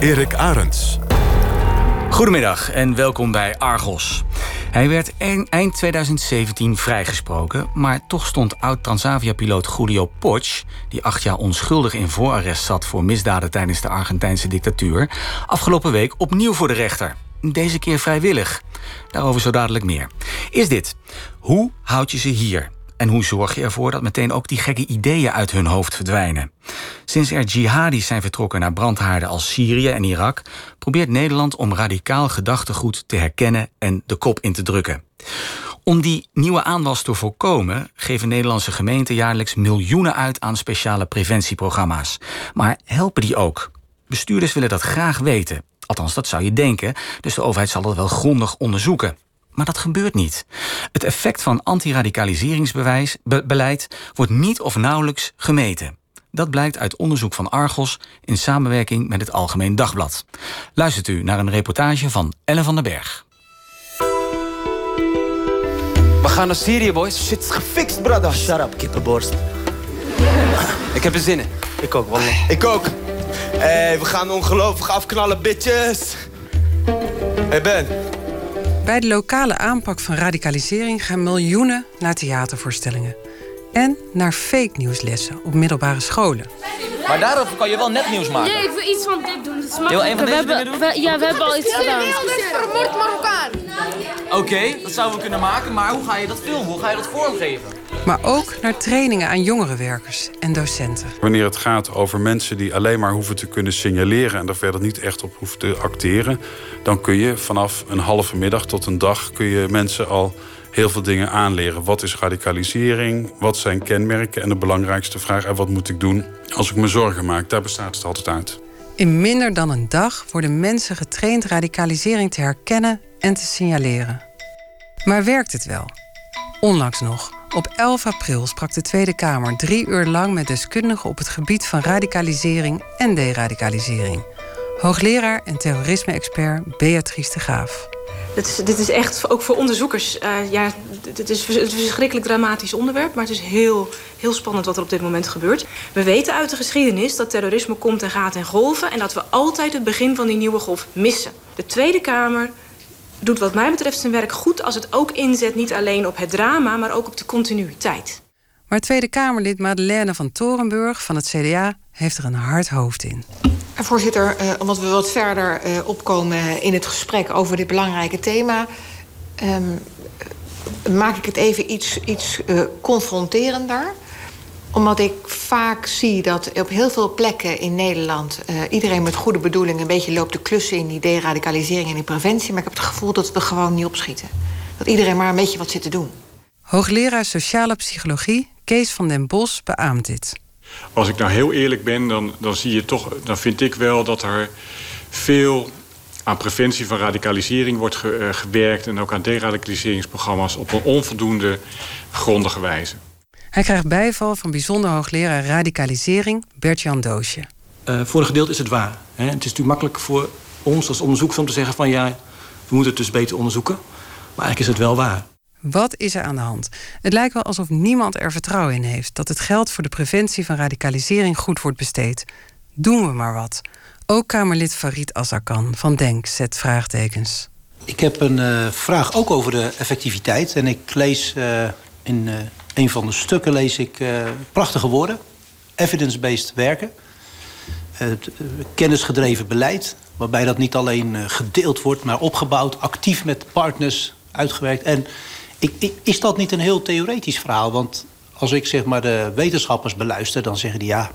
Erik Arends. Goedemiddag en welkom bij Argos. Hij werd eind 2017 vrijgesproken, maar toch stond oud-Transavia-piloot Julio Poch, die acht jaar onschuldig in voorarrest zat voor misdaden tijdens de Argentijnse dictatuur, afgelopen week opnieuw voor de rechter. Deze keer vrijwillig. Daarover zo dadelijk meer. Is dit. Hoe houd je ze hier? En hoe zorg je ervoor dat meteen ook die gekke ideeën uit hun hoofd verdwijnen? Sinds er jihadis zijn vertrokken naar brandhaarden als Syrië en Irak, probeert Nederland om radicaal gedachtegoed te herkennen en de kop in te drukken. Om die nieuwe aanwas te voorkomen, geven Nederlandse gemeenten jaarlijks miljoenen uit aan speciale preventieprogramma's. Maar helpen die ook? Bestuurders willen dat graag weten. Althans, dat zou je denken, dus de overheid zal dat wel grondig onderzoeken. Maar dat gebeurt niet. Het effect van antiradicaliseringsbeleid wordt niet of nauwelijks gemeten. Dat blijkt uit onderzoek van Argos in samenwerking met het Algemeen Dagblad. Luistert u naar een reportage van Ellen van den Berg. We gaan naar Syrië, boys. Shit is gefixt, brother. Shut up, kippenborst. Ik heb er zin in. Ik ook, wel. Ik ook. Hey, we gaan ongelooflijk afknallen, bitches. Hey Ben, bij de lokale aanpak van radicalisering gaan miljoenen naar theatervoorstellingen. En naar fake nieuwslessen op middelbare scholen. Maar daarover kan je wel net nieuws maken. Nee, ik wil iets van dit doen. Dat is Wil een van we deze hebben, we- ja, we hebben al iets gedaan. vermoord Marokkaan. Oké, dat zouden we kunnen maken, maar hoe ga je dat filmen? Hoe ga je dat vormgeven? Maar ook naar trainingen aan jongerenwerkers en docenten. Wanneer het gaat over mensen die alleen maar hoeven te kunnen signaleren en er verder niet echt op hoeven te acteren, dan kun je vanaf een halve middag tot een dag kun je mensen al heel veel dingen aanleren. Wat is radicalisering? Wat zijn kenmerken? En de belangrijkste vraag, en wat moet ik doen als ik me zorgen maak? Daar bestaat het altijd uit. In minder dan een dag worden mensen getraind radicalisering te herkennen en te signaleren. Maar werkt het wel? Onlangs nog. Op 11 april sprak de Tweede Kamer drie uur lang met deskundigen op het gebied van radicalisering en deradicalisering. Hoogleraar en terrorisme-expert Beatrice de Graaf. Dit is, dit is echt, ook voor onderzoekers, eh, ja, het is een verschrikkelijk dramatisch onderwerp... maar het is heel, heel spannend wat er op dit moment gebeurt. We weten uit de geschiedenis dat terrorisme komt en gaat en golven... en dat we altijd het begin van die nieuwe golf missen. De Tweede Kamer doet wat mij betreft zijn werk goed... als het ook inzet niet alleen op het drama, maar ook op de continuïteit. Maar Tweede Kamerlid Madeleine van Torenburg van het CDA heeft er een hard hoofd in. En voorzitter, eh, omdat we wat verder eh, opkomen in het gesprek over dit belangrijke thema... ehm, maak ik het even iets, iets eh, confronterender. Omdat ik vaak zie dat op heel veel plekken in Nederland... eh, iedereen met goede bedoelingen een beetje loopt te klussen... in die deradicalisering en die preventie. Maar ik heb het gevoel dat we gewoon niet opschieten. Dat iedereen maar een beetje wat zit te doen. Hoogleraar sociale psychologie Kees van den Bos beaamt dit. Als ik nou heel eerlijk ben, dan, dan, zie je toch, dan vind ik wel dat er veel aan preventie van radicalisering wordt ge- eh, gewerkt... en ook aan deradicaliseringsprogramma's op een onvoldoende grondige wijze. Hij krijgt bijval van bijzonder hoogleraar radicalisering Bert-Jan Doosje. Eh, voor een gedeelte is het waar. Hè. Het is natuurlijk makkelijk voor ons als onderzoekers om te zeggen van ja, we moeten het dus beter onderzoeken. Maar eigenlijk is het wel waar. Wat is er aan de hand? Het lijkt wel alsof niemand er vertrouwen in heeft dat het geld voor de preventie van radicalisering goed wordt besteed. Doen we maar wat. Ook Kamerlid Farid Azarkan van Denk zet vraagtekens. Ik heb een eh, vraag ook over de effectiviteit. En ik lees eh, in eh, een van de stukken lees ik eh, prachtige woorden. Evidence-based werken. Eh, eh, kennisgedreven beleid. Waarbij dat niet alleen gedeeld wordt, maar opgebouwd. Actief met partners uitgewerkt. En ik, is dat niet een heel theoretisch verhaal? Want als ik zeg maar de wetenschappers beluister... dan zeggen die ja,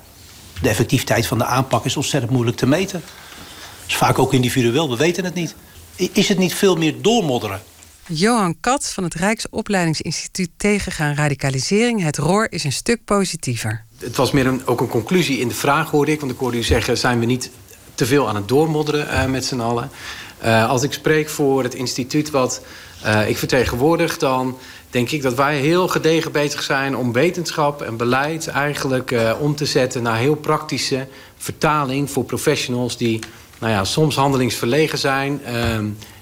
de effectiviteit van de aanpak is ontzettend moeilijk te meten. Dat is vaak ook individueel, we weten het niet. Is het niet veel meer doormodderen? Johan Kat van het Rijksopleidingsinstituut Tegengaan Radicalisering. Het roer is een stuk positiever. Het was meer een, ook een conclusie in de vraag, hoorde ik. Want ik hoorde u zeggen, zijn we niet te veel aan het doormodderen eh, met z'n allen? Eh, als ik spreek voor het instituut wat eh, ik vertegenwoordig... dan denk ik dat wij heel gedegen bezig zijn om wetenschap en beleid... eigenlijk om te zetten naar heel praktische vertaling voor professionals... die nou ja, soms handelingsverlegen zijn,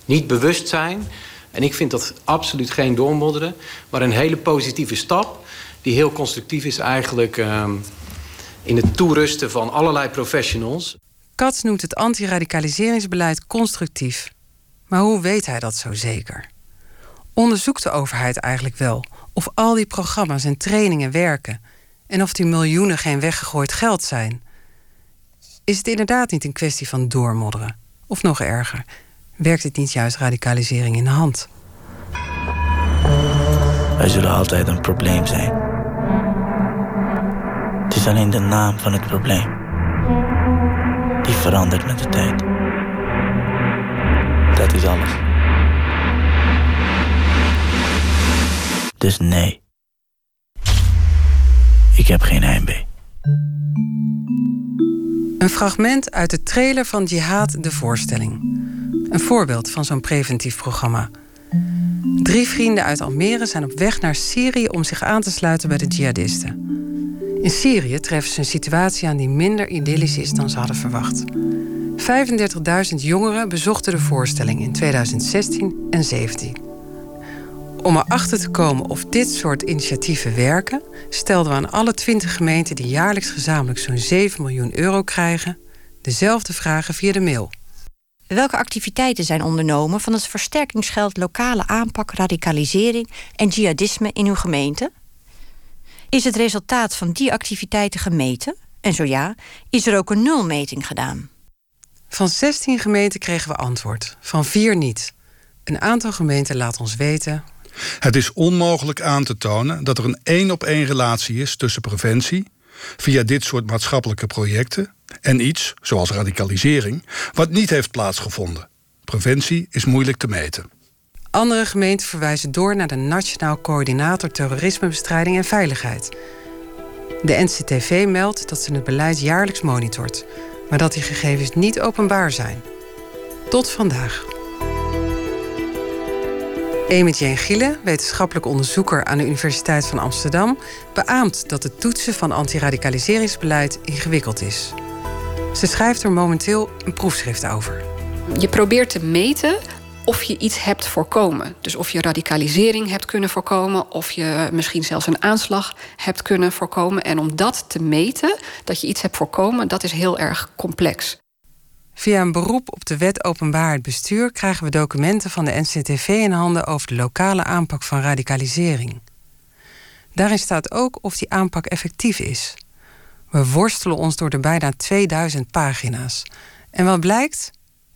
niet bewust zijn... En ik vind dat absoluut geen doormodderen, maar een hele positieve stap die heel constructief is eigenlijk ehm, in het toerusten van allerlei professionals. Katz noemt het antiradicaliseringsbeleid constructief. Maar hoe weet hij dat zo zeker? Onderzoekt de overheid eigenlijk wel of al die programma's en trainingen werken en of die miljoenen geen weggegooid geld zijn? Is het inderdaad niet een kwestie van doormodderen? Of nog erger, werkt het niet juist radicalisering in de hand? Wij zullen altijd een probleem zijn. Het is alleen de naam van het probleem die verandert met de tijd. Dat is alles. Dus nee. Ik heb geen heimwee. Een fragment uit de trailer van Jihad de voorstelling. Een voorbeeld van zo'n preventief programma. Drie vrienden uit Almere zijn op weg naar Syrië om zich aan te sluiten bij de jihadisten. In Syrië treffen ze een situatie aan die minder idyllisch is dan ze hadden verwacht. 35.000 jongeren bezochten de voorstelling in 2016 en 2017. Om erachter te komen of dit soort initiatieven werken, stelden we aan alle 20 gemeenten die jaarlijks gezamenlijk zo'n 7 miljoen euro krijgen, dezelfde vragen via de mail. Welke activiteiten zijn ondernomen van het versterkingsgeld lokale aanpak radicalisering en jihadisme in uw gemeente? Is het resultaat van die activiteiten gemeten? En zo ja, is er ook een nulmeting gedaan? Van 16 gemeenten kregen we antwoord, van vier niet. Een aantal gemeenten laat ons weten. Het is onmogelijk aan te tonen dat er een één op één relatie is tussen preventie, via dit soort maatschappelijke projecten, en iets, zoals radicalisering, wat niet heeft plaatsgevonden. Preventie is moeilijk te meten. Andere gemeenten verwijzen door naar de Nationaal Coördinator Terrorismebestrijding en Veiligheid. De NCTV meldt dat ze het beleid jaarlijks monitort, maar dat die gegevens niet openbaar zijn. Tot vandaag. Emit Jane Giele, wetenschappelijk onderzoeker aan de Universiteit van Amsterdam, beaamt dat het toetsen van antiradicaliseringsbeleid ingewikkeld is. Ze schrijft er momenteel een proefschrift over. Je probeert te meten of je iets hebt voorkomen. Dus of je radicalisering hebt kunnen voorkomen, of je misschien zelfs een aanslag hebt kunnen voorkomen. En om dat te meten, dat je iets hebt voorkomen, dat is heel erg complex. Via een beroep op de wet openbaarheid bestuur krijgen we documenten van de NCTV in handen over de lokale aanpak van radicalisering. Daarin staat ook of die aanpak effectief is. We worstelen ons door de bijna 2000 pagina's. En wat blijkt?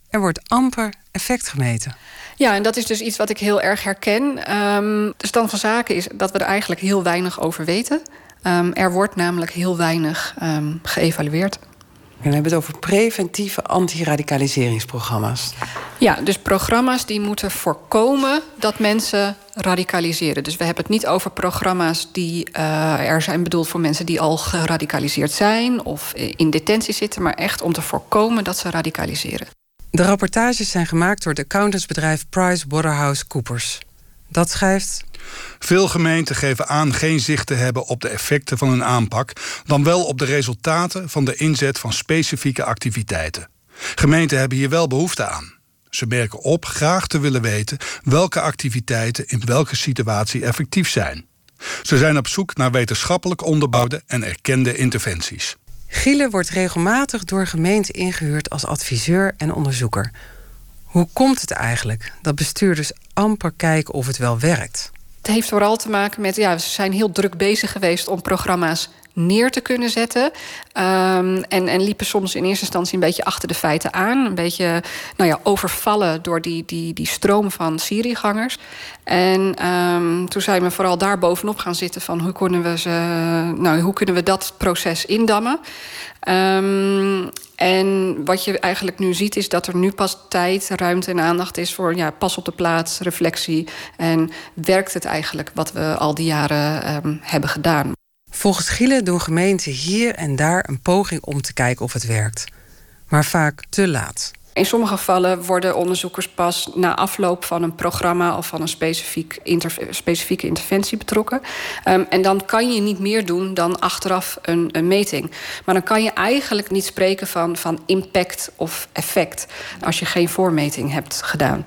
Er wordt amper effect gemeten. Ja, en dat is dus iets wat ik heel erg herken. Um, de stand van zaken is dat we er eigenlijk heel weinig over weten. Um, er wordt namelijk heel weinig um, geëvalueerd. En we hebben het over preventieve antiradicaliseringsprogramma's. Ja, dus programma's die moeten voorkomen dat mensen radicaliseren. Dus we hebben het niet over programma's die uh, er zijn bedoeld voor mensen die al geradicaliseerd zijn of in detentie zitten, maar echt om te voorkomen dat ze radicaliseren. De rapportages zijn gemaakt door het accountantsbedrijf PricewaterhouseCoopers. Dat schrijft. Veel gemeenten geven aan geen zicht te hebben op de effecten van hun aanpak, dan wel op de resultaten van de inzet van specifieke activiteiten. Gemeenten hebben hier wel behoefte aan. Ze merken op graag te willen weten welke activiteiten in welke situatie effectief zijn. Ze zijn op zoek naar wetenschappelijk onderbouwde en erkende interventies. Giele wordt regelmatig door gemeenten ingehuurd als adviseur en onderzoeker. Hoe komt het eigenlijk dat bestuurders amper kijken of het wel werkt? Het heeft vooral te maken met, ja, ze zijn heel druk bezig geweest om programma's neer te kunnen zetten. Um, en, en liepen soms in eerste instantie een beetje achter de feiten aan. Een beetje nou ja, overvallen door die, die, die stroom van Syriëgangers. En um, toen zijn we vooral daar bovenop gaan zitten van hoe kunnen we, ze, nou, hoe kunnen we dat proces indammen. Um, en wat je eigenlijk nu ziet is dat er nu pas tijd, ruimte en aandacht is voor ja, pas op de plaats, reflectie. En werkt het eigenlijk wat we al die jaren um, hebben gedaan. Volgens Gielen doen gemeenten hier en daar een poging om te kijken of het werkt. Maar vaak te laat. In sommige gevallen worden onderzoekers pas na afloop van een programma of van een specifiek specifieke interventie betrokken. Um, en dan kan je niet meer doen dan achteraf een, een, meting. Maar dan kan je eigenlijk niet spreken van, van impact of effect als je geen voormeting hebt gedaan.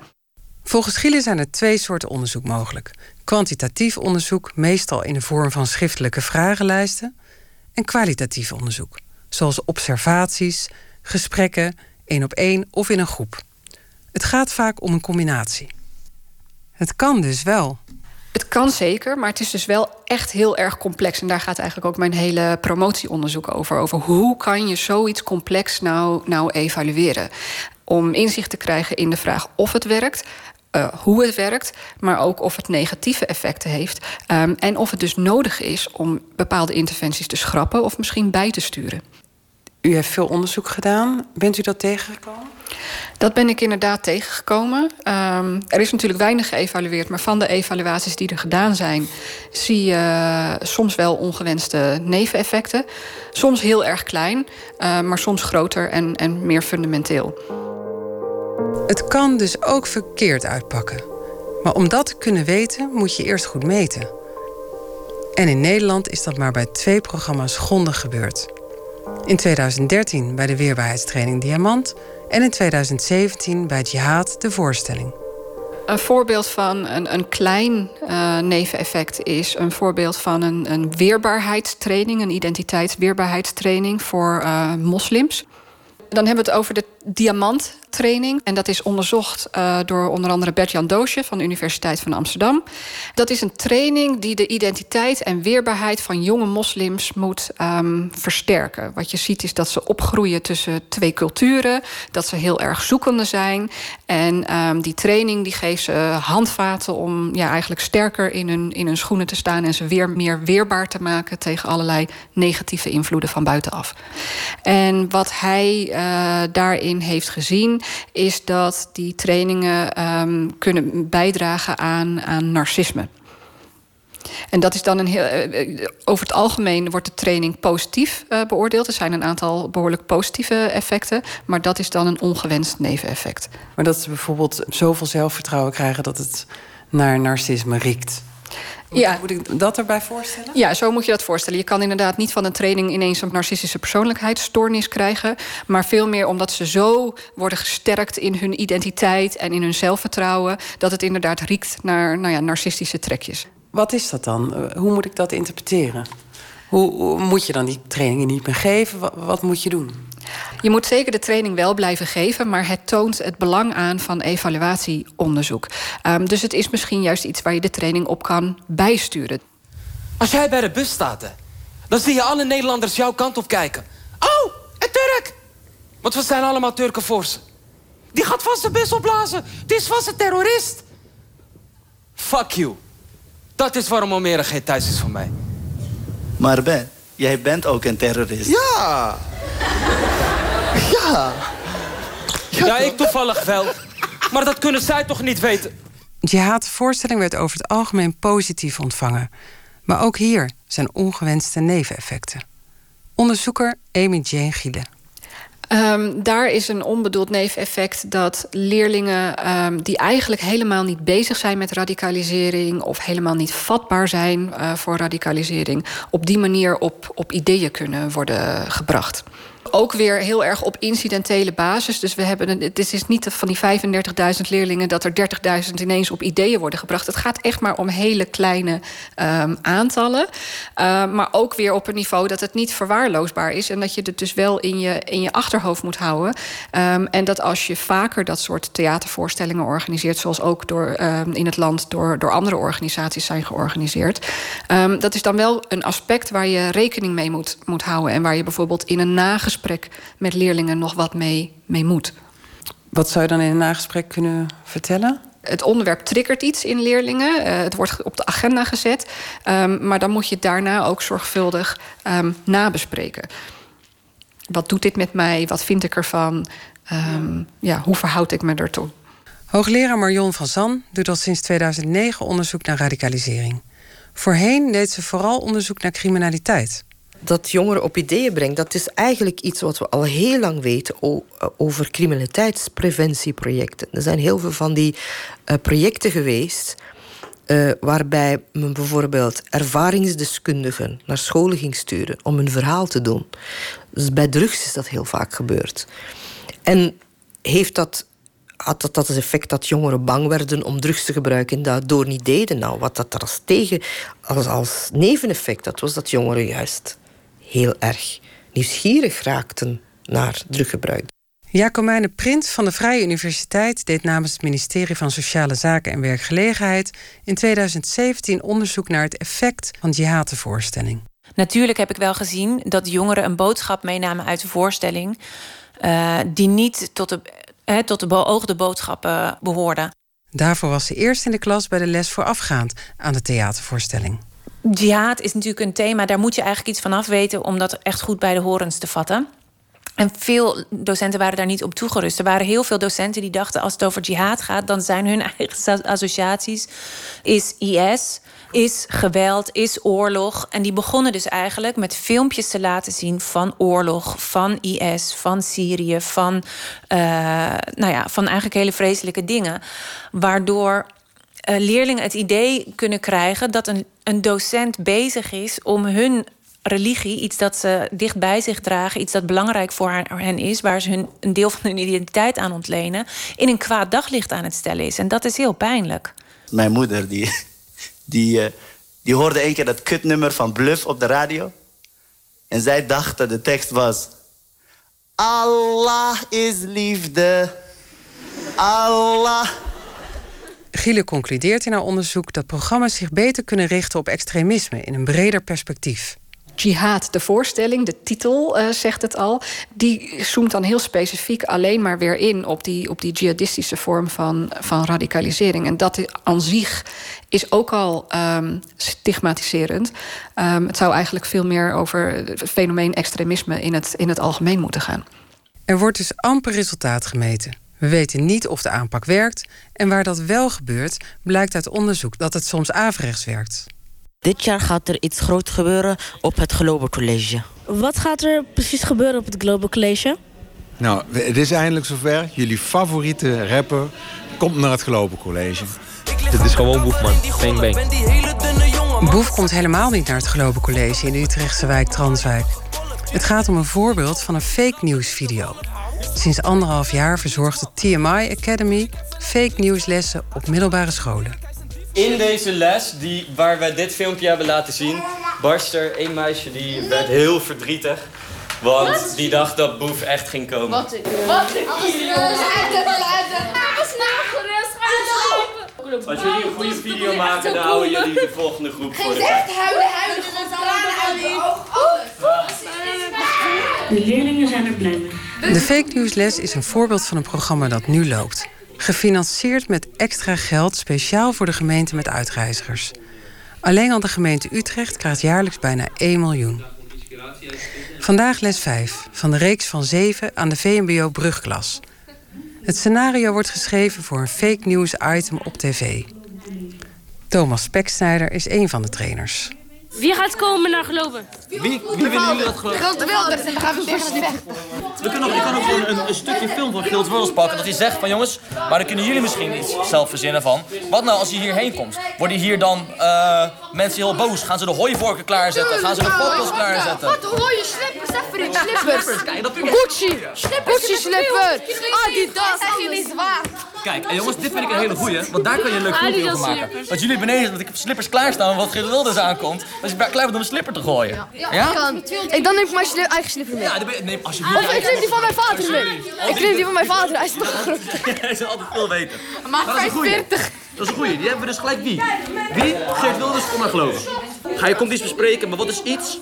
Volgens Gielen zijn er twee soorten onderzoek mogelijk: kwantitatief onderzoek, meestal in de vorm van schriftelijke vragenlijsten, en kwalitatief onderzoek, zoals observaties, gesprekken, één op één of in een groep. Het gaat vaak om een combinatie. Het kan dus wel. Het kan zeker, maar het is dus wel echt heel erg complex. En daar gaat eigenlijk ook mijn hele promotieonderzoek over. Over hoe kan je zoiets complex nou, nou evalueren? Om inzicht te krijgen in de vraag of het werkt, uh, hoe het werkt, maar ook of het negatieve effecten heeft. Um, en of het dus nodig is om bepaalde interventies te schrappen of misschien bij te sturen. U heeft veel onderzoek gedaan. Bent u dat tegengekomen? Dat ben ik inderdaad tegengekomen. Um, er is natuurlijk weinig geëvalueerd, maar van de evaluaties die er gedaan zijn, zie je soms wel ongewenste neveneffecten. Soms heel erg klein, uh, maar soms groter en, en meer fundamenteel. Het kan dus ook verkeerd uitpakken. Maar om dat te kunnen weten, moet je eerst goed meten. En in Nederland is dat maar bij twee programma's grondig gebeurd. In 2013 bij de weerbaarheidstraining Diamant en in 2017 bij Jihad de voorstelling. Een voorbeeld van een, een klein uh, neveneffect is een voorbeeld van een, een weerbaarheidstraining, een identiteitsweerbaarheidstraining voor uh, moslims. Dan hebben we het over de diamant training. En dat is onderzocht uh, door onder andere Bert-Jan Doosje van de Universiteit van Amsterdam. Dat is een training die de identiteit en weerbaarheid van jonge moslims moet um, versterken. Wat je ziet is dat ze opgroeien tussen twee culturen, dat ze heel erg zoekende zijn. En um, die training die geeft ze handvaten om ja, eigenlijk sterker in hun, in hun schoenen te staan en ze weer meer weerbaar te maken tegen allerlei negatieve invloeden van buitenaf. En wat hij uh, daarin heeft gezien, is dat die trainingen um, kunnen bijdragen aan, aan narcisme. En dat is dan een heel. Uh, over het algemeen wordt de training positief uh, beoordeeld. Er zijn een aantal behoorlijk positieve effecten. Maar dat is dan een ongewenst neveneffect. Maar dat ze bijvoorbeeld zoveel zelfvertrouwen krijgen dat het naar narcisme riekt. Ja. Moet ik dat erbij voorstellen? Ja, zo moet je dat voorstellen. Je kan inderdaad niet van een training ineens een narcistische persoonlijkheidsstoornis krijgen. Maar veel meer omdat ze zo worden gesterkt in hun identiteit en in hun zelfvertrouwen. dat het inderdaad riekt naar nou ja, narcistische trekjes. Wat is dat dan? Hoe moet ik dat interpreteren? Hoe, hoe moet je dan die trainingen niet meer geven? Wat, wat moet je doen? Je moet zeker de training wel blijven geven, maar het toont het belang aan van evaluatieonderzoek. Um, dus het is misschien juist iets waar je de training op kan bijsturen. Als jij bij de bus staat, hè, dan zie je alle Nederlanders jouw kant op kijken. Oh, een Turk! Want we zijn allemaal Turken voor ze. Die gaat vast de bus opblazen. Die is vast een terrorist. Fuck you. Dat is waarom Almere geen thuis is voor mij. Maar Ben, jij bent ook een terrorist. Ja! Ja. Ja, ik toevallig wel. Maar dat kunnen zij toch niet weten? Jihad, de voorstelling werd over het algemeen positief ontvangen. Maar ook hier zijn ongewenste neveneffecten. Onderzoeker Amy Jane Giele. Um, daar is een onbedoeld neveneffect dat leerlingen um, die eigenlijk helemaal niet bezig zijn met radicalisering of helemaal niet vatbaar zijn uh, voor radicalisering, op die manier op, op ideeën kunnen worden gebracht ook weer heel erg op incidentele basis. Dus we hebben het is niet van die 35.000 leerlingen dat er 30.000 ineens op ideeën worden gebracht. Het gaat echt maar om hele kleine um, aantallen. Uh, maar ook weer op een niveau dat het niet verwaarloosbaar is. En dat je het dus wel in je, in je achterhoofd moet houden. Um, en dat als je vaker dat soort theatervoorstellingen organiseert, zoals ook door, in het land door, door andere organisaties zijn georganiseerd. dat is dan wel een aspect waar je rekening mee moet, moet houden. En waar je bijvoorbeeld in een nagesprek met leerlingen nog wat mee, mee moet. Wat zou je dan in een nagesprek kunnen vertellen? Het onderwerp triggert iets in leerlingen. Uh, het wordt op de agenda gezet. Um, maar dan moet je het daarna ook zorgvuldig um, nabespreken. Wat doet dit met mij? Wat vind ik ervan? Um, ja, hoe verhoud ik me ertoe? Hoogleraar Marion van Zan doet al sinds 2009 onderzoek naar radicalisering. Voorheen deed ze vooral onderzoek naar criminaliteit dat jongeren op ideeën brengt, dat is eigenlijk iets wat we al heel lang weten over criminaliteitspreventieprojecten. Er zijn heel veel van die uh, projecten geweest. Uh, waarbij men bijvoorbeeld ervaringsdeskundigen naar scholen ging sturen om een verhaal te doen. Dus bij drugs is dat heel vaak gebeurd. En heeft dat, had dat, dat het effect dat jongeren bang werden om drugs te gebruiken en daardoor niet deden? Nou, wat dat er als tegen, als, als neveneffect, dat was dat jongeren juist heel erg nieuwsgierig raakten naar druggebruik. Jacomijne Prins van de Vrije Universiteit deed namens het ministerie van Sociale Zaken en Werkgelegenheid in 2017 onderzoek naar het effect van jihadvoorstelling. Natuurlijk heb ik wel gezien dat jongeren een boodschap meenamen uit de voorstelling. Uh, die niet tot de, he, tot de beoogde boodschappen behoorden. Daarvoor was ze eerst in de klas bij de les voorafgaand aan de theatervoorstelling. Jihad is natuurlijk een thema, daar moet je eigenlijk iets van af weten om dat echt goed bij de horens te vatten. En veel docenten waren daar niet op toegerust. Er waren heel veel docenten die dachten: als het over jihad gaat, dan zijn hun eigen associaties is IS, is geweld, is oorlog. En die begonnen dus eigenlijk met filmpjes te laten zien van oorlog, van IS, van Syrië, van, uh, nou ja, van eigenlijk hele vreselijke dingen. Waardoor leerlingen het idee kunnen krijgen dat een, een docent bezig is om hun religie, iets dat ze dicht bij zich dragen, iets dat belangrijk voor hen is, waar ze hun een deel van hun identiteit aan ontlenen, in een kwaad daglicht aan het stellen is. En dat is heel pijnlijk. Mijn moeder, die, die, uh, die hoorde een keer dat kutnummer van Bluff op de radio. En zij dacht dat de tekst was: Allah is liefde. Allah. Giele concludeert in haar onderzoek dat programma's zich beter kunnen richten op extremisme in een breder perspectief. Jihad, de voorstelling, de titel uh, zegt het al, die zoomt dan heel specifiek alleen maar weer in op die, op die jihadistische vorm van, van radicalisering. En dat aan zich is ook al um, stigmatiserend. Um, het zou eigenlijk veel meer over het fenomeen extremisme in het, in het algemeen moeten gaan. Er wordt dus amper resultaat gemeten. We weten niet of de aanpak werkt. En waar dat wel gebeurt, blijkt uit onderzoek dat het soms averechts werkt. Dit jaar gaat er iets groot gebeuren op het Global College. Wat gaat er precies gebeuren op het Global College? Nou, het is eindelijk zover. Jullie favoriete rapper komt naar het Global College. Dit is gewoon Boef, man. Bang, bang. Boef komt helemaal niet naar het Global College in de Utrechtse wijk Transwijk. Het gaat om een voorbeeld van een fake news video. Sinds anderhalf jaar verzorgt de TMI Academy fake nieuwslessen op middelbare scholen. In deze les, die, waar we dit filmpje hebben laten zien, barst er één meisje die werd heel verdrietig. Want die dacht dat Boef echt ging komen. Wat ik. Wat ik. Als jullie een goede video maken, dan houden jullie de volgende groep voor de Echt huilen, huilen, De leerlingen zijn er blij mee. De fake nieuwsles is een voorbeeld van een programma dat nu loopt. Gefinancierd met extra geld speciaal voor de gemeente met uitreizigers. Alleen al de gemeente Utrecht krijgt jaarlijks bijna 1 miljoen. Vandaag les 5 van de reeks van 7 aan de VMBO Brugklas. Het scenario wordt geschreven voor een fake news item op tv. Thomas Speksnijder is een van de trainers. Wie gaat komen naar geloven? Wie, wie willen jullie dat geloven? Wilders en gaan we tegen het vechten. We kunnen ook, je kan ook gewoon een, een stukje film van Gilt Wilders pakken. Dat hij zegt van jongens, maar dan kunnen jullie misschien iets zelf verzinnen van. Wat nou als hij hierheen komt? Worden hier dan uh, mensen heel boos? Gaan ze de hooivorken klaarzetten? Gaan ze de fokkels klaarzetten? Wat hoor je slippers even in? Slippers. Kijk, dat Gucci. Gucci slippers. Adidas. Niet zwaar. Kijk, en jongens, dit vind ik een hele goeie, want daar kan je een leuk filmpje over maken. Dat jullie beneden, dat ik op slippers klaarstaan, wat Gilt Wilders aankomt. Dat je klaar bent om een slipper te gooien. Ja? Kan. Ik, dan neem ik mijn eigen slipper mee. Ja, dan neem alsjeblieft. Of ik neem die van mijn vader mee. Ik neem die van mijn vader, hij is toch groot. Hij is altijd veel beter. Maar dat is een goeie. 45. Dat is een goeie. Die hebben we dus gelijk wie? Wie geeft Wilders om naar geloven? Ga je komt iets bespreken, maar wat is iets?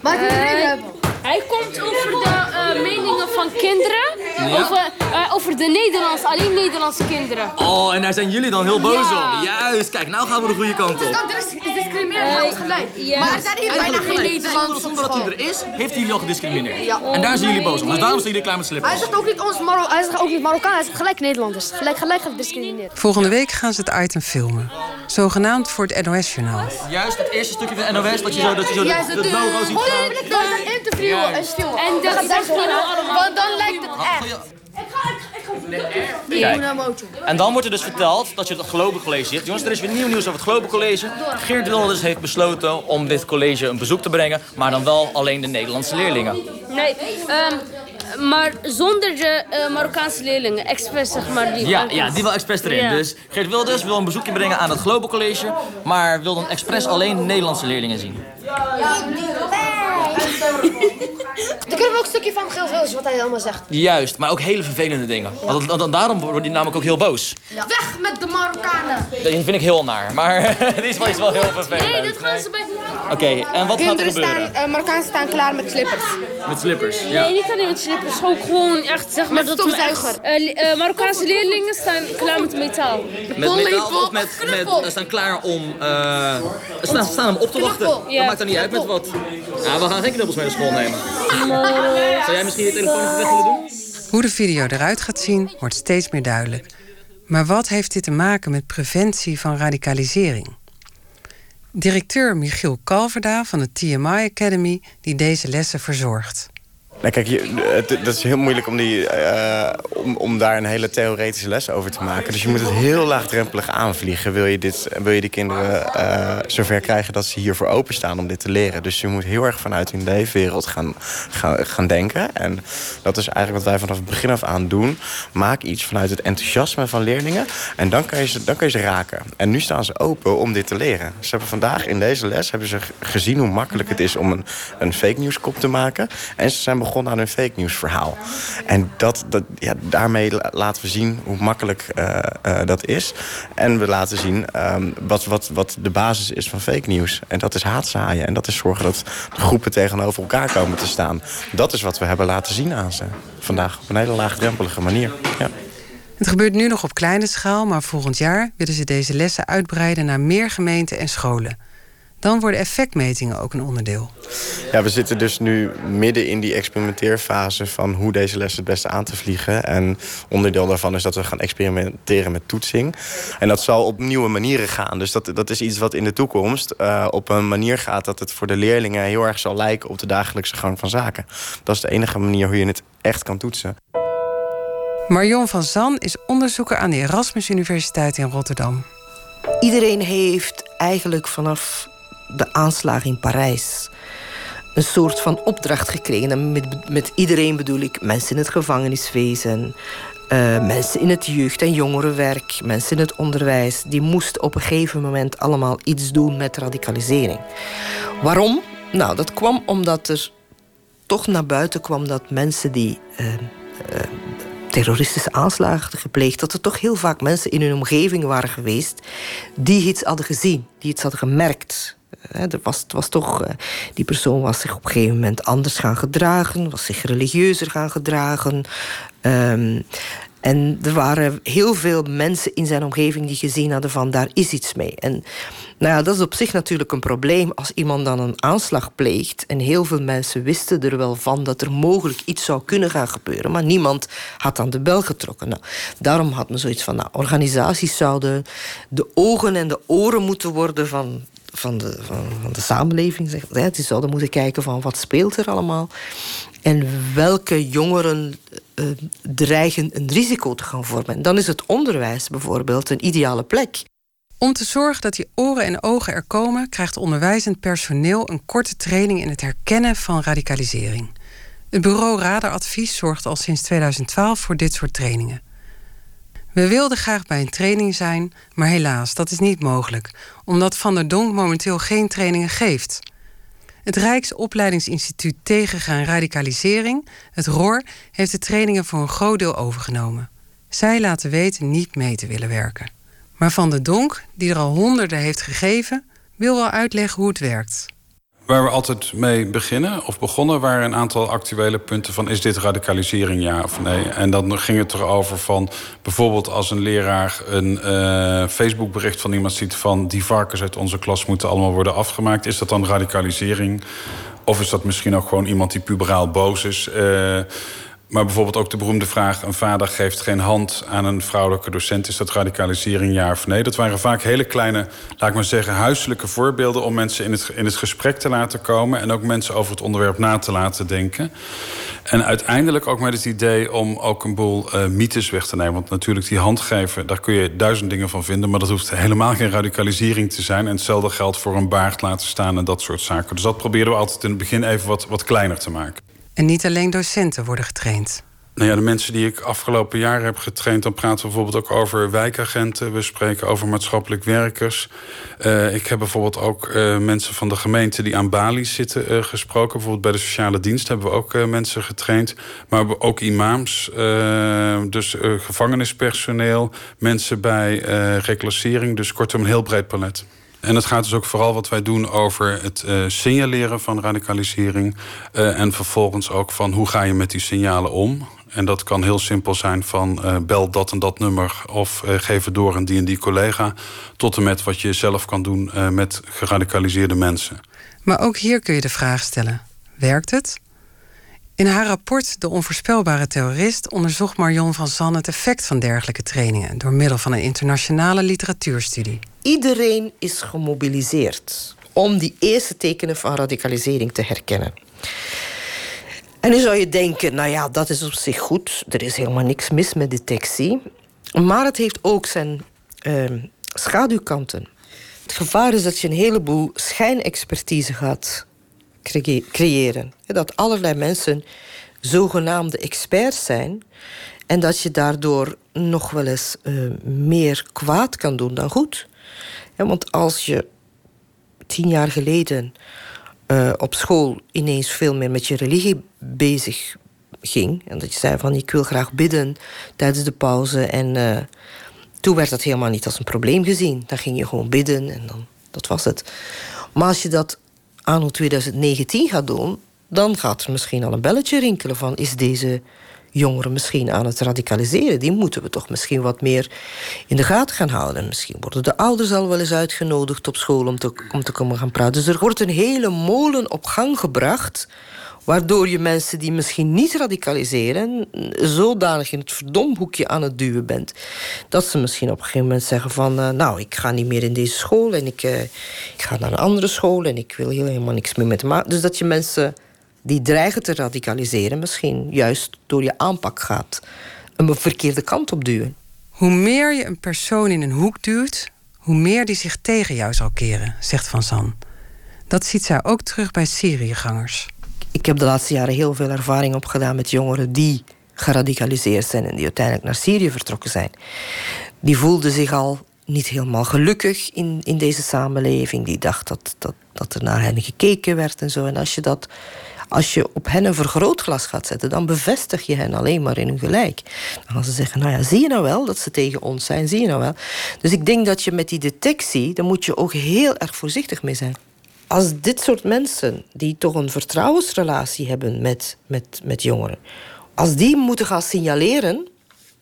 Maar ik moet reden hebben. Hij komt over de uh, meningen van kinderen. Ja? Over, uh, over de Nederlandse, alleen Nederlandse kinderen. Oh, en daar zijn jullie dan heel boos Ja. op. Juist, kijk, nou gaan we de goede kant op. Dat is discrimineren uh, ons gelijk. Maar er zijn hier bijna geen Nederlandse Zonder dat hij er is, heeft hij jullie al gediscrimineerd. Ja. En daar zijn jullie boos om. Dus daarom zijn jullie klaar met Hij slippers. zegt ook niet ons Maro hij zegt ook niet Marokkaan, hij zegt gelijk Nederlanders. Gelijk, gelijk gediscrimineerd. Volgende week gaan ze het item filmen. Zogenaamd voor het NOS-journaal. Juist het eerste stukje van NOS, dat je zo, dat je zo Ja, de, de logo ziet staan. een interview is filmen. En dat is allemaal. Want dan lijkt het echt. Kijk. En dan wordt er dus verteld dat je het Global College ziet. Jongens, er is weer nieuw nieuws over het Global College. Geert Wilders heeft besloten om dit college een bezoek te brengen. Maar dan wel alleen de Nederlandse leerlingen. Nee, ehm, maar zonder de eh, Marokkaanse leerlingen. Expres, zeg maar. Die Ja, ja, die wil expres erin. Ja. Dus Geert Wilders wil een bezoekje brengen aan het Global College. Maar wil dan expres alleen de Nederlandse leerlingen zien. Dan kunnen we ook een stukje van Geel Wils, wat hij allemaal zegt. Juist, maar ook hele vervelende dingen. Want, want- want daarom wordt hij namelijk ook heel boos. Weg met de Marokkanen. Dat vind ik heel naar, maar dit is wel, is wel heel vervelend. Nee, dit gaan ze bij... Oké, en wat gaat er gebeuren? uh, Marokkanen staan klaar met slippers. Met slippers, ja. Nee, niet alleen met slippers, ook gewoon echt zeg maar Met dat stofzuiger. eh, eh, Marokkaanse leerlingen staan klaar met metaal. Met metaal of met, met, ze staan klaar om, eh ze staan, staan hem op te wachten. Ja. Dat maakt er niet uit met wat. Ja, we gaan geen knuppels mee naar school nemen. Zou jij misschien je telefoon even weg willen doen? Hoe de video eruit gaat zien, wordt steeds meer duidelijk. Maar wat heeft dit te maken met preventie van radicalisering? Directeur Michiel Kalverda van de TMI Academy, die deze lessen verzorgt. Nou, kijk, dat is heel moeilijk om, die, eh, om, om daar een hele theoretische les over te maken. Dus je moet het heel laagdrempelig aanvliegen. Wil je, dit, wil je die kinderen eh, zover krijgen dat ze hiervoor openstaan om dit te leren. Dus je moet heel erg vanuit hun leefwereld gaan, gaan, gaan denken. En dat is eigenlijk wat wij vanaf het begin af aan doen. Maak iets vanuit het enthousiasme van leerlingen. En dan kan je ze, dan kan je ze raken. En nu staan ze open om dit te leren. Ze hebben vandaag in deze les hebben ze gezien hoe makkelijk het is om een, een fake news kop te maken. En ze zijn begonnen aan hun fake news verhaal. En dat, dat, ja, daarmee la- laten we zien hoe makkelijk eh, eh, dat is. En we laten zien ehm, wat, wat, wat de basis is van fake news. En dat is haatzaaien. En dat is zorgen dat de groepen tegenover elkaar komen te staan. Dat is wat we hebben laten zien aan ze. Vandaag op een hele laagdrempelige manier. Ja. Het gebeurt nu nog op kleine schaal, maar volgend jaar willen ze deze lessen uitbreiden naar meer gemeenten en scholen. Dan worden effectmetingen ook een onderdeel. Ja, we zitten dus nu midden in die experimenteerfase van hoe deze les het beste aan te vliegen. En onderdeel daarvan is dat we gaan experimenteren met toetsing. En dat zal op nieuwe manieren gaan. Dus dat, dat is iets wat in de toekomst eh, op een manier gaat dat het voor de leerlingen heel erg zal lijken op de dagelijkse gang van zaken. Dat is de enige manier hoe je het echt kan toetsen. Marion van Zan is onderzoeker aan de Erasmus Universiteit in Rotterdam. Iedereen heeft eigenlijk vanaf de aanslag in Parijs een soort van opdracht gekregen. En met, met iedereen bedoel ik mensen in het gevangeniswezen, eh, mensen in het jeugd- en jongerenwerk, mensen in het onderwijs. Die moesten op een gegeven moment allemaal iets doen met radicalisering. Waarom? Nou, dat kwam omdat er toch naar buiten kwam dat mensen die eh, eh, terroristische aanslagen gepleegd, dat er toch heel vaak mensen in hun omgeving waren geweest die iets hadden gezien, die iets hadden gemerkt. Eh, Er was, was toch, eh, die persoon was zich op een gegeven moment anders gaan gedragen, was zich religieuzer gaan gedragen. Ehm, en er waren heel veel mensen in zijn omgeving die gezien hadden van daar is iets mee. En nou ja, dat is op zich natuurlijk een probleem als iemand dan een aanslag pleegt. En heel veel mensen wisten er wel van dat er mogelijk iets zou kunnen gaan gebeuren. Maar niemand had aan de bel getrokken. Nou, daarom had men zoiets van, nou, organisaties zouden de ogen en de oren moeten worden van, van, de, van, van de samenleving. Zeg. Die zouden moeten kijken van wat speelt er allemaal. En welke jongeren eh, dreigen een risico te gaan vormen. En dan is het onderwijs bijvoorbeeld een ideale plek. Om te zorgen dat die oren en ogen er komen, krijgt onderwijzend personeel een korte training in het herkennen van radicalisering. Het bureau Radaradvies zorgt al sinds 2012 voor dit soort trainingen. We wilden graag bij een training zijn, maar helaas, dat is niet mogelijk, omdat Van der Donk momenteel geen trainingen geeft. Het Rijksopleidingsinstituut Tegengaan Radicalisering, het ROR, heeft de trainingen voor een groot deel overgenomen. Zij laten weten niet mee te willen werken. Maar Van der Donk, die er al honderden heeft gegeven, wil wel uitleggen hoe het werkt. Waar we altijd mee beginnen, of begonnen, waren een aantal actuele punten van is dit radicalisering ja of nee? En dan ging het erover van bijvoorbeeld als een leraar een uh, Facebookbericht van iemand ziet van die varkens uit onze klas moeten allemaal worden afgemaakt. Is dat dan radicalisering? Of is dat misschien ook gewoon iemand die puberaal boos is? Uh, maar bijvoorbeeld ook de beroemde vraag: een vader geeft geen hand aan een vrouwelijke docent. Is dat radicalisering, ja of nee? Dat waren vaak hele kleine, laat ik maar zeggen, huiselijke voorbeelden om mensen in het, in het gesprek te laten komen en ook mensen over het onderwerp na te laten denken. En uiteindelijk ook met het idee om ook een boel uh, mythes weg te nemen. Want natuurlijk, die handgeven, daar kun je duizend dingen van vinden. Maar dat hoeft helemaal geen radicalisering te zijn. En hetzelfde geldt voor een baard laten staan en dat soort zaken. Dus dat probeerden we altijd in het begin even wat, wat kleiner te maken. En niet alleen docenten worden getraind. Nou ja, de mensen die ik afgelopen jaren heb getraind, dan praten we bijvoorbeeld ook over wijkagenten. We spreken over maatschappelijk werkers. Uh, ik heb bijvoorbeeld ook uh, mensen van de gemeente die aan Bali zitten uh, gesproken. Bijvoorbeeld bij de sociale dienst hebben we ook mensen getraind. Maar we ook imams, dus gevangenispersoneel, mensen bij reclassering. Dus kortom, een heel breed palet. En het gaat dus ook vooral wat wij doen over het uh, signaleren van radicalisering. Uh, en vervolgens ook van hoe ga je met die signalen om. En dat kan heel simpel zijn van uh, bel dat en dat nummer of geef het door aan die en die collega. Tot en met wat je zelf kan doen met geradicaliseerde mensen. Maar ook hier kun je de vraag stellen: werkt het? In haar rapport De onvoorspelbare terrorist onderzocht Marion van Zan het effect van dergelijke trainingen door middel van een internationale literatuurstudie. Iedereen is gemobiliseerd om die eerste tekenen van radicalisering te herkennen. En nu zou je denken, nou ja, dat is op zich goed. Er is helemaal niks mis met detectie. Maar het heeft ook zijn uh, schaduwkanten. Het gevaar is dat je een heleboel schijnexpertise gaat creëren. Dat allerlei mensen zogenaamde experts zijn. En dat je daardoor nog wel eens uh, meer kwaad kan doen dan goed. Want als je tien jaar geleden uh, op school ineens veel meer met je religie bezig ging. En dat je zei van ik wil graag bidden tijdens de pauze. En uh, toen werd dat helemaal niet als een probleem gezien. Dan ging je gewoon bidden en dan, dat was het. Maar als je dat anno 2019 gaat doen, dan gaat er misschien al een belletje rinkelen van is deze jongeren misschien aan het radicaliseren. Die moeten we toch misschien wat meer in de gaten gaan houden. Misschien worden de ouders al wel eens uitgenodigd op school om te, om te komen gaan praten. Dus er wordt een hele molen op gang gebracht waardoor je mensen die misschien niet radicaliseren... zodanig in het verdomhoekje aan het duwen bent... dat ze misschien op een gegeven moment zeggen van... Uh, nou, ik ga niet meer in deze school en ik, uh, ik ga naar een andere school... en ik wil helemaal niks meer met maken. Dus dat je mensen die dreigen te radicaliseren... misschien juist door je aanpak gaat een verkeerde kant op duwen. Hoe meer je een persoon in een hoek duwt... hoe meer die zich tegen jou zal keren, zegt Van San. Dat ziet zij ook terug bij Syriëgangers ik heb de laatste jaren heel veel ervaring opgedaan met jongeren die geradicaliseerd zijn en die uiteindelijk naar Syrië vertrokken zijn. Die voelden zich al niet helemaal gelukkig in, in deze samenleving. Die dacht dat, dat, dat er naar hen gekeken werd en zo. En als je, dat, als je op hen een vergrootglas gaat zetten, dan bevestig je hen alleen maar in hun gelijk. Dan gaan ze zeggen, nou ja, zie je nou wel dat ze tegen ons zijn, zie je nou wel. Dus ik denk dat je met die detectie, daar moet je ook heel erg voorzichtig mee zijn als dit soort mensen, die toch een vertrouwensrelatie hebben met, met, met jongeren, als die moeten gaan signaleren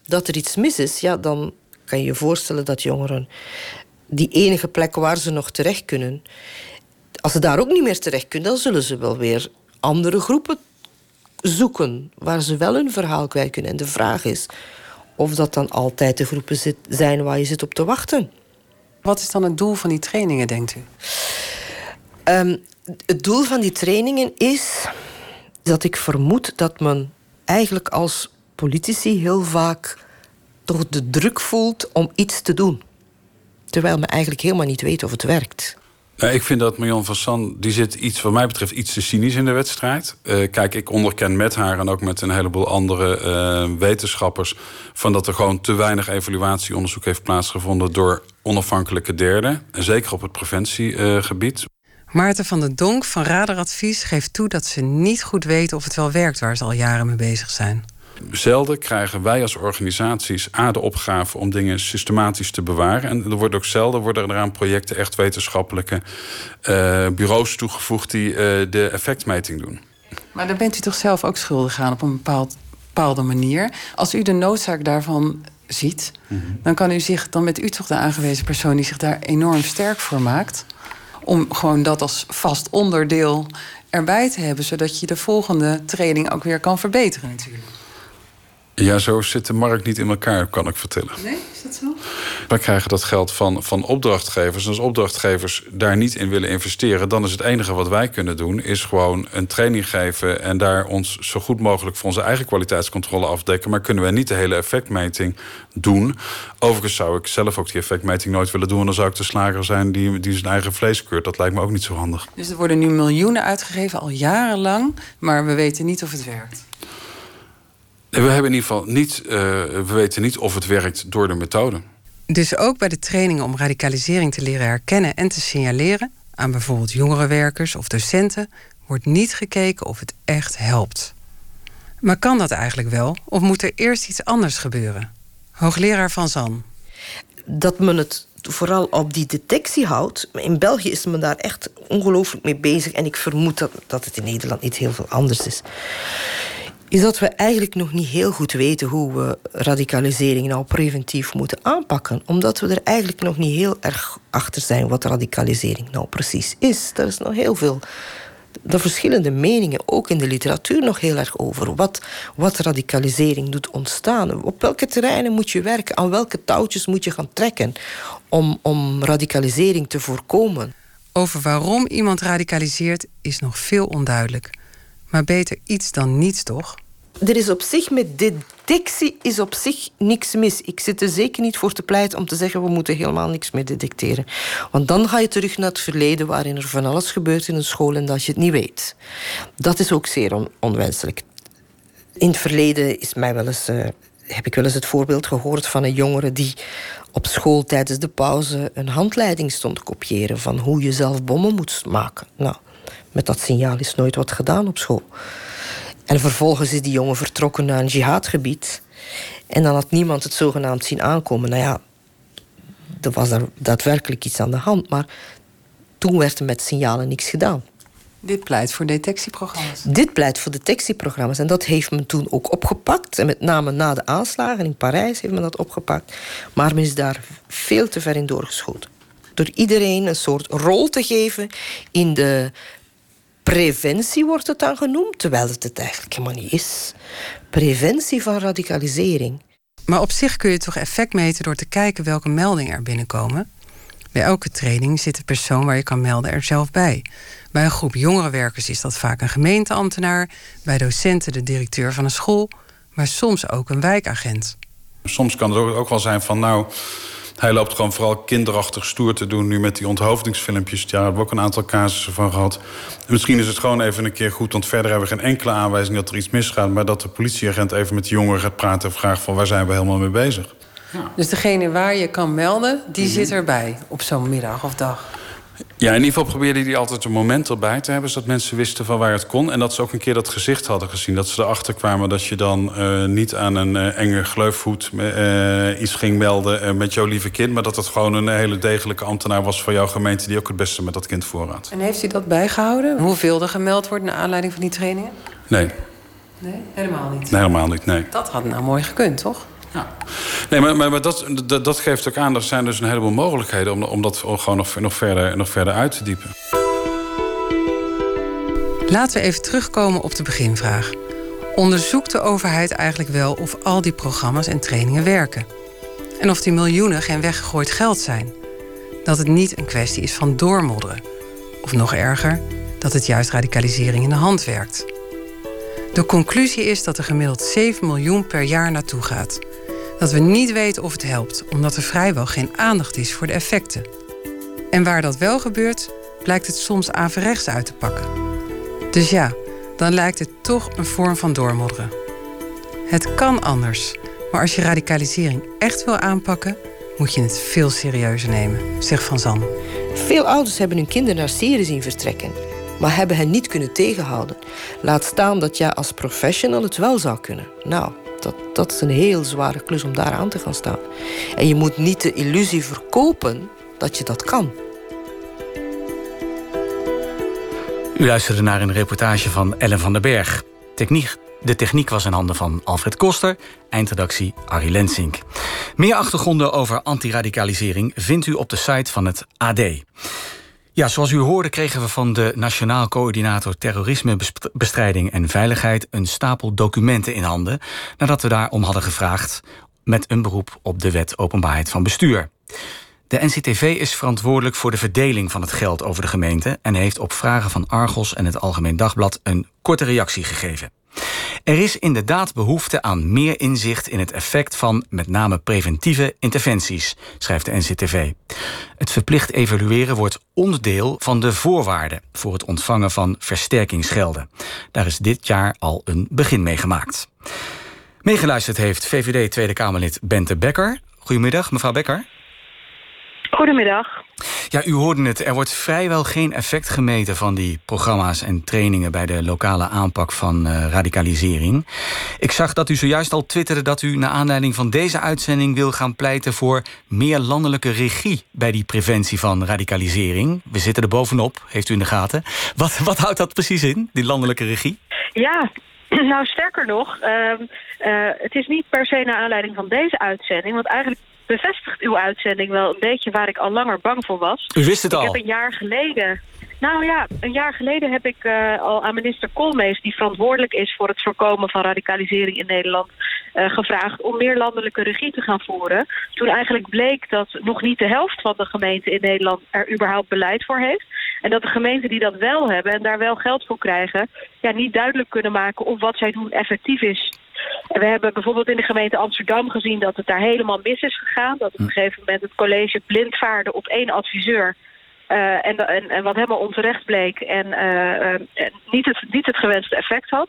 dat er iets mis is, ja, dan kan je je voorstellen dat jongeren die enige plek waar ze nog terecht kunnen, als ze daar ook niet meer terecht kunnen, dan zullen ze wel weer andere groepen zoeken waar ze wel hun verhaal kwijt kunnen. En de vraag is of dat dan altijd de groepen zijn waar je zit op te wachten. Wat is dan het doel van die trainingen, denkt u? Um, het doel van die trainingen is dat ik vermoed dat men eigenlijk als politici heel vaak toch de druk voelt om iets te doen. Terwijl men eigenlijk helemaal niet weet of het werkt. ik vind dat Marion van San, die zit iets, wat mij betreft, iets te cynisch in de wedstrijd. Uh, kijk, ik onderken met haar en ook met een heleboel andere uh, wetenschappers... van dat er gewoon te weinig evaluatieonderzoek heeft plaatsgevonden... door onafhankelijke derden. En zeker op het preventiegebied. Maarten van den Donk van Radaradvies geeft toe dat ze niet goed weten of het wel werkt waar ze al jaren mee bezig zijn. Zelden krijgen wij als organisaties A de opgave om dingen systematisch te bewaren. En er wordt ook zelden worden er aan projecten echt wetenschappelijke uh, bureaus toegevoegd die uh, de effectmeting doen. Maar dan bent u toch zelf ook schuldig aan op een bepaald, bepaalde manier. Als u de noodzaak daarvan ziet, mm -hmm. dan kan u zich, dan met u toch de aangewezen persoon die zich daar enorm sterk voor maakt om gewoon dat als vast onderdeel erbij te hebben, zodat je de volgende training ook weer kan verbeteren natuurlijk. Ja, zo zit de markt niet in elkaar, kan ik vertellen. Nee, is dat zo? Wij krijgen dat geld van, van opdrachtgevers. En als opdrachtgevers daar niet in willen investeren... dan is het enige wat wij kunnen doen... is gewoon een training geven... en daar ons zo goed mogelijk voor onze eigen kwaliteitscontrole afdekken. Maar kunnen wij niet de hele effectmeting doen. Overigens zou ik zelf ook die effectmeting nooit willen doen... en dan zou ik de slager zijn die, die zijn eigen vlees keurt. Dat lijkt me ook niet zo handig. Dus er worden nu miljoenen uitgegeven, al jarenlang... maar we weten niet of het werkt. We hebben in ieder geval niet, uh, we weten niet of het werkt door de methode. Dus ook bij de trainingen om radicalisering te leren herkennen en te signaleren aan bijvoorbeeld jongerenwerkers of docenten wordt niet gekeken of het echt helpt. Maar kan dat eigenlijk wel of moet er eerst iets anders gebeuren? Hoogleraar Van Zan. Dat men het vooral op die detectie houdt. In België is men daar echt ongelooflijk mee bezig. En ik vermoed dat, dat het in Nederland niet heel veel anders is. Is dat we eigenlijk nog niet heel goed weten hoe we radicalisering nou preventief moeten aanpakken. Omdat we er eigenlijk nog niet heel erg achter zijn wat radicalisering nou precies is. Er is nog heel veel de verschillende meningen, ook in de literatuur, nog heel erg over. Wat, wat radicalisering doet ontstaan. Op welke terreinen moet je werken? Aan welke touwtjes moet je gaan trekken om, om radicalisering te voorkomen? Over waarom iemand radicaliseert is nog veel onduidelijk. Maar beter iets dan niets, toch? er is op zich met detectie is op zich niks mis. Ik zit er zeker niet voor te pleiten om te zeggen we moeten helemaal niks meer detecteren. Want dan ga je terug naar het verleden waarin er van alles gebeurt in een school en dat je het niet weet. Dat is ook zeer onwenselijk. In het verleden is mij wel eens, uh, heb ik wel eens het voorbeeld gehoord van een jongere die op school tijdens de pauze een handleiding stond te kopiëren van hoe je zelf bommen moet maken. Nou, met dat signaal is nooit wat gedaan op school. En vervolgens is die jongen vertrokken naar een jihadgebied. En dan had niemand het zogenaamd zien aankomen. Nou ja, er was er daadwerkelijk iets aan de hand. Maar toen werd er met signalen niks gedaan. Dit pleit voor detectieprogramma's? Dit pleit voor detectieprogramma's. En dat heeft men toen ook opgepakt. En met name na de aanslagen in Parijs heeft men dat opgepakt. Maar men is daar veel te ver in doorgeschoten. Door iedereen een soort rol te geven in de Preventie wordt het dan genoemd, terwijl het het eigenlijk helemaal niet is. Preventie van radicalisering. Maar op zich kun je toch effect meten door te kijken welke meldingen er binnenkomen? Bij elke training zit de persoon waar je kan melden er zelf bij. Bij een groep jongerenwerkers is dat vaak een gemeenteambtenaar, bij docenten de directeur van een school, maar soms ook een wijkagent. Soms kan het ook wel zijn van nou hij loopt gewoon vooral kinderachtig stoer te doen nu met die onthoofdingsfilmpjes. Ja, daar hebben we ook een aantal casussen van gehad. En misschien is het gewoon even een keer goed, want verder hebben we geen enkele aanwijzing dat er iets misgaat. Maar dat de politieagent even met de jongeren gaat praten en vraagt van waar zijn we helemaal mee bezig. Ja. Dus degene waar je kan melden, die mhm. zit erbij op zo'n middag of dag. Ja, in ieder geval probeerde hij altijd een moment erbij te hebben... zodat mensen wisten van waar het kon. En dat ze ook een keer dat gezicht hadden gezien. Dat ze erachter kwamen dat je dan uh, niet aan een uh, enge gleufvoet... Uh, iets ging melden met jouw lieve kind... maar dat het gewoon een hele degelijke ambtenaar was van jouw gemeente... die ook het beste met dat kind voorraad. En heeft hij dat bijgehouden? Hoeveel er gemeld wordt naar aanleiding van die trainingen? Nee. Nee, helemaal niet? Nee, helemaal niet, nee. Dat had nou mooi gekund, toch? Ja. Nee, maar, maar, dat, dat, geeft ook aan, er zijn dus een heleboel mogelijkheden om, om dat gewoon nog, nog, verder, nog verder uit te diepen. Laten we even terugkomen op de beginvraag. Onderzoekt de overheid eigenlijk wel of al die programma's en trainingen werken? En of die miljoenen geen weggegooid geld zijn? Dat het niet een kwestie is van doormodderen? Of nog erger, dat het juist radicalisering in de hand werkt? De conclusie is dat er gemiddeld 7 miljoen per jaar naartoe gaat dat we niet weten of het helpt, omdat er vrijwel geen aandacht is voor de effecten. En waar dat wel gebeurt, blijkt het soms averechts uit te pakken. Dus ja, dan lijkt het toch een vorm van doormodderen. Het kan anders, maar als je radicalisering echt wil aanpakken, moet je het veel serieuzer nemen, zegt Van Zan. Veel ouders hebben hun kinderen naar Syrië zien vertrekken, maar hebben hen niet kunnen tegenhouden. Laat staan dat jij als professional het wel zou kunnen. Nou, dat, dat is een heel zware klus om daar aan te gaan staan. En je moet niet de illusie verkopen dat je dat kan. U luisterde naar een reportage van Ellen van den Berg. Techniek, de techniek was in handen van Alfred Koster, eindredactie Arie Lensink. Meer achtergronden over antiradicalisering vindt u op de site van het AD. Ja, zoals u hoorde kregen we van de Nationaal Coördinator Terrorismebestrijding en Veiligheid een stapel documenten in handen, nadat we daarom hadden gevraagd met een beroep op de Wet Openbaarheid van Bestuur. De NCTV is verantwoordelijk voor de verdeling van het geld over de gemeente en heeft op vragen van Argos en het Algemeen Dagblad een korte reactie gegeven. Er is inderdaad behoefte aan meer inzicht in het effect van met name preventieve interventies, schrijft de NCTV. Het verplicht evalueren wordt onderdeel van de voorwaarden voor het ontvangen van versterkingsgelden. Daar is dit jaar al een begin mee gemaakt. Meegeluisterd heeft VVD Tweede Kamerlid Bente Becker. Goedemiddag, mevrouw Becker. Goedemiddag. Ja, u hoorde het. Er wordt vrijwel geen effect gemeten van die programma's en trainingen bij de lokale aanpak van uh, radicalisering. Ik zag dat u zojuist al twitterde dat u naar aanleiding van deze uitzending wil gaan pleiten voor meer landelijke regie bij die preventie van radicalisering. We zitten er bovenop, heeft u in de gaten. Wat, wat houdt dat precies in, die landelijke regie? Ja, nou sterker nog, uh, uh, het is niet per se naar aanleiding van deze uitzending, want eigenlijk bevestigt uw uitzending wel een beetje waar ik al langer bang voor was. U wist het ik al? heb een jaar geleden... Nou ja, een jaar geleden heb ik uh, al aan minister Koolmees... die verantwoordelijk is voor het voorkomen van radicalisering in Nederland... Uh, gevraagd om meer landelijke regie te gaan voeren. Toen eigenlijk bleek dat nog niet de helft van de gemeenten in Nederland... er überhaupt beleid voor heeft. En dat de gemeenten die dat wel hebben en daar wel geld voor krijgen... Ja, niet duidelijk kunnen maken of wat zij doen effectief is. En we hebben bijvoorbeeld in de gemeente Amsterdam gezien dat het daar helemaal mis is gegaan. Dat op een gegeven moment het college blind vaarde op één adviseur. Uh, en, en, en, wat helemaal onterecht bleek en uh, uh, niet, het, niet het gewenste effect had.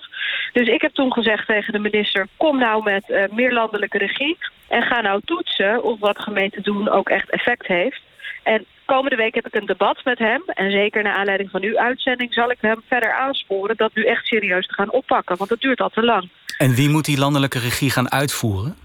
Dus ik heb toen gezegd tegen de minister... kom nou met meer landelijke regie en ga nou toetsen... of wat gemeenten doen ook echt effect heeft. En komende week heb ik een debat met hem. En zeker naar aanleiding van uw uitzending zal ik hem verder aansporen... dat nu echt serieus te gaan oppakken, want het duurt al te lang. En wie moet die landelijke regie gaan uitvoeren?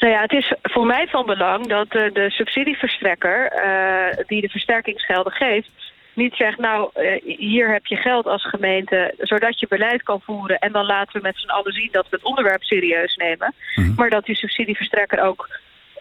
Nou ja, het is voor mij van belang dat uh, de subsidieverstrekker... Uh, die de versterkingsgelden geeft niet zegt, nou, uh, hier heb je geld als gemeente... zodat je beleid kan voeren... en dan laten we met z'n allen zien dat we het onderwerp serieus nemen. Mm -hmm. Maar dat die subsidieverstrekker ook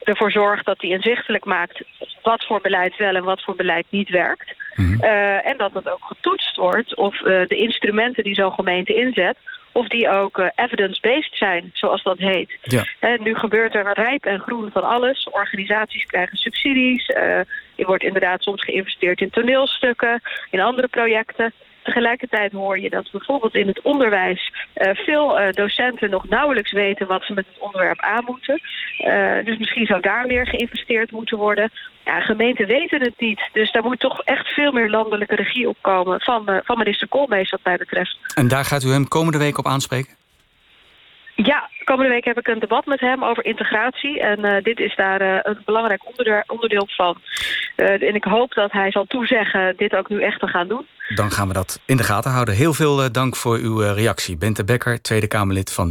ervoor zorgt dat hij inzichtelijk maakt... wat voor beleid wel en wat voor beleid niet werkt. Mm -hmm. uh, en dat het ook getoetst wordt of uh, de instrumenten die zo'n gemeente inzet... of die ook uh, evidence-based zijn, zoals dat heet. Ja. En nu gebeurt er rijp en groen van alles. Organisaties krijgen subsidies. er wordt inderdaad soms geïnvesteerd in toneelstukken, in andere projecten. Tegelijkertijd hoor je dat bijvoorbeeld in het onderwijs uh, veel uh, docenten nog nauwelijks weten wat ze met het onderwerp aan moeten. Uh, dus misschien zou daar meer geïnvesteerd moeten worden. Ja, gemeenten weten het niet. Dus daar moet toch echt veel meer landelijke regie op komen van, van minister Koolmees wat mij betreft. En daar gaat u hem komende week op aanspreken? Ja, komende week heb ik een debat met hem over integratie. En uh, dit is daar uh, een belangrijk onderdeel, van. Uh, en ik hoop dat hij zal toezeggen dit ook nu echt te gaan doen. Dan gaan we dat in de gaten houden. Heel veel dank voor uw reactie. Bente Becker, Tweede Kamerlid van